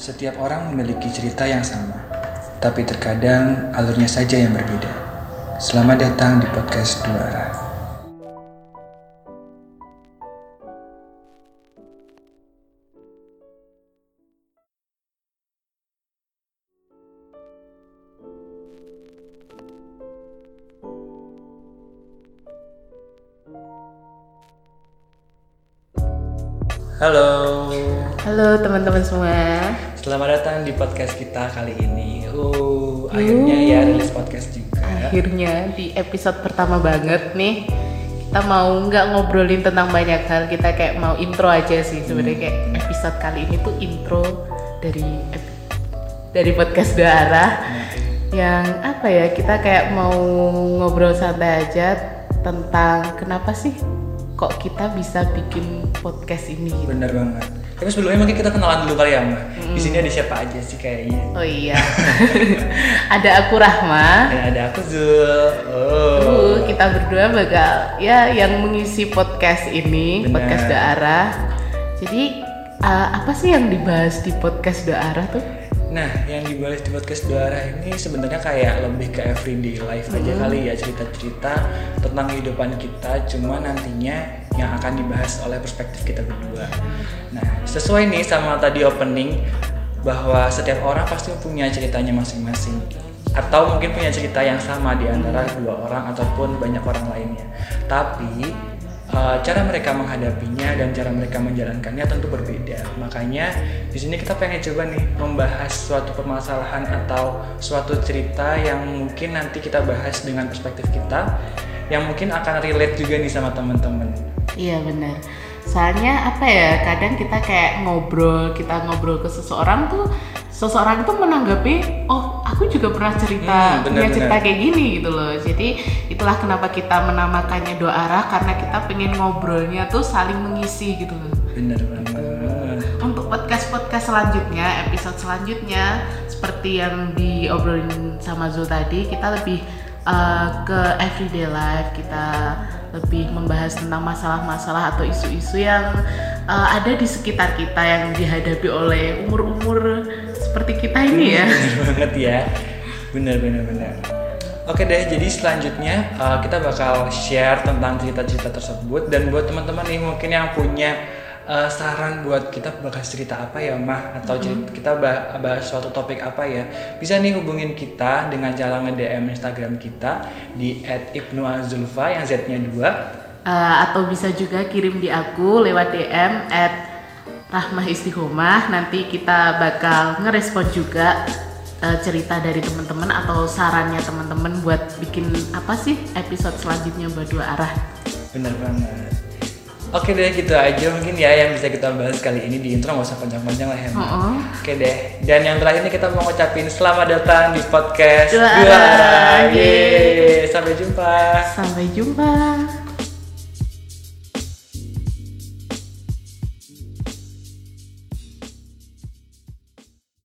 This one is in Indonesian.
Setiap orang memiliki cerita yang sama, tapi terkadang alurnya saja yang berbeda. Selamat datang di podcast Dua Arah. Halo, Halo teman-teman semua. selamat datang di podcast kita kali ini. Uh, akhirnya ya rilis podcast juga. Akhirnya di episode pertama banget nih kita mau nggak ngobrolin tentang banyak hal, kita kayak mau intro aja sih sebenarnya kayak episode kali ini tuh intro dari dari podcast Dua Arah yang apa ya kita kayak mau ngobrol santai aja tentang kenapa sih kok kita bisa bikin podcast ini gitu. Bener banget. Tapi sebelumnya mungkin kita kenalan dulu kali ya, Mbak. Di sini ada siapa aja sih kayaknya? Oh iya, ada aku Rahma. Dan ada aku Zul. Oh. Uh, kita berdua bakal ya yang mengisi podcast ini, Benar. podcast Daarah. Jadi uh, apa sih yang dibahas di podcast Daarah tuh? Nah, yang dibahas di podcast Dua Arah ini sebenarnya kayak lebih ke everyday life aja kali ya cerita-cerita tentang kehidupan kita. Cuma nantinya yang akan dibahas oleh perspektif kita berdua. Nah, sesuai nih sama tadi opening bahwa setiap orang pasti punya ceritanya masing-masing atau mungkin punya cerita yang sama di antara dua orang ataupun banyak orang lainnya. Tapi uh, cara mereka menghadapinya dan cara mereka menjalankannya tentu berbeda. Makanya di sini kita pengen coba nih membahas suatu permasalahan atau suatu cerita yang mungkin nanti kita bahas dengan perspektif kita yang mungkin akan relate juga nih sama teman-teman. Iya benar. Soalnya apa ya? Kadang kita kayak ngobrol, kita ngobrol ke seseorang tuh, seseorang tuh menanggapi, oh aku juga pernah cerita Hmm, benar, punya cerita kayak gini gitu loh. Jadi itulah kenapa kita menamakannya dua arah karena kita pengen ngobrolnya tuh saling mengisi gitu loh. Bener banget. Untuk podcast-podcast selanjutnya, episode selanjutnya seperti yang diobrolin sama Zul tadi, kita lebih uh, ke everyday life, kita lebih membahas tentang masalah-masalah atau isu-isu yang uh, ada di sekitar kita yang dihadapi oleh umur-umur seperti kita ini ya. Bener banget ya. Bener bener bener. Oke deh, jadi selanjutnya uh, kita bakal share tentang cerita-cerita tersebut dan buat teman-teman nih mungkin yang punya uh, saran buat kita bahas cerita apa ya mah atau cerita, kita bah- bahas suatu topik apa ya bisa nih hubungin kita dengan cara nge-DM Instagram kita di @ibnuazulfa yang Z-nya 2 Uh, atau bisa juga kirim di aku lewat DM at Rahmah Istiqomah. Nanti kita bakal ngerespon juga uh, cerita dari teman-teman atau sarannya teman-teman buat bikin apa sih episode selanjutnya buat dua arah. Bener banget. Oke deh gitu aja mungkin ya yang bisa kita bahas kali ini di intro nggak usah panjang-panjang lah ya. Mbak. Oh, Oke deh. Dan yang terakhir nih kita mau ngucapin selamat datang di podcast Dua Arah. Yeay. Sampai jumpa. Sampai jumpa.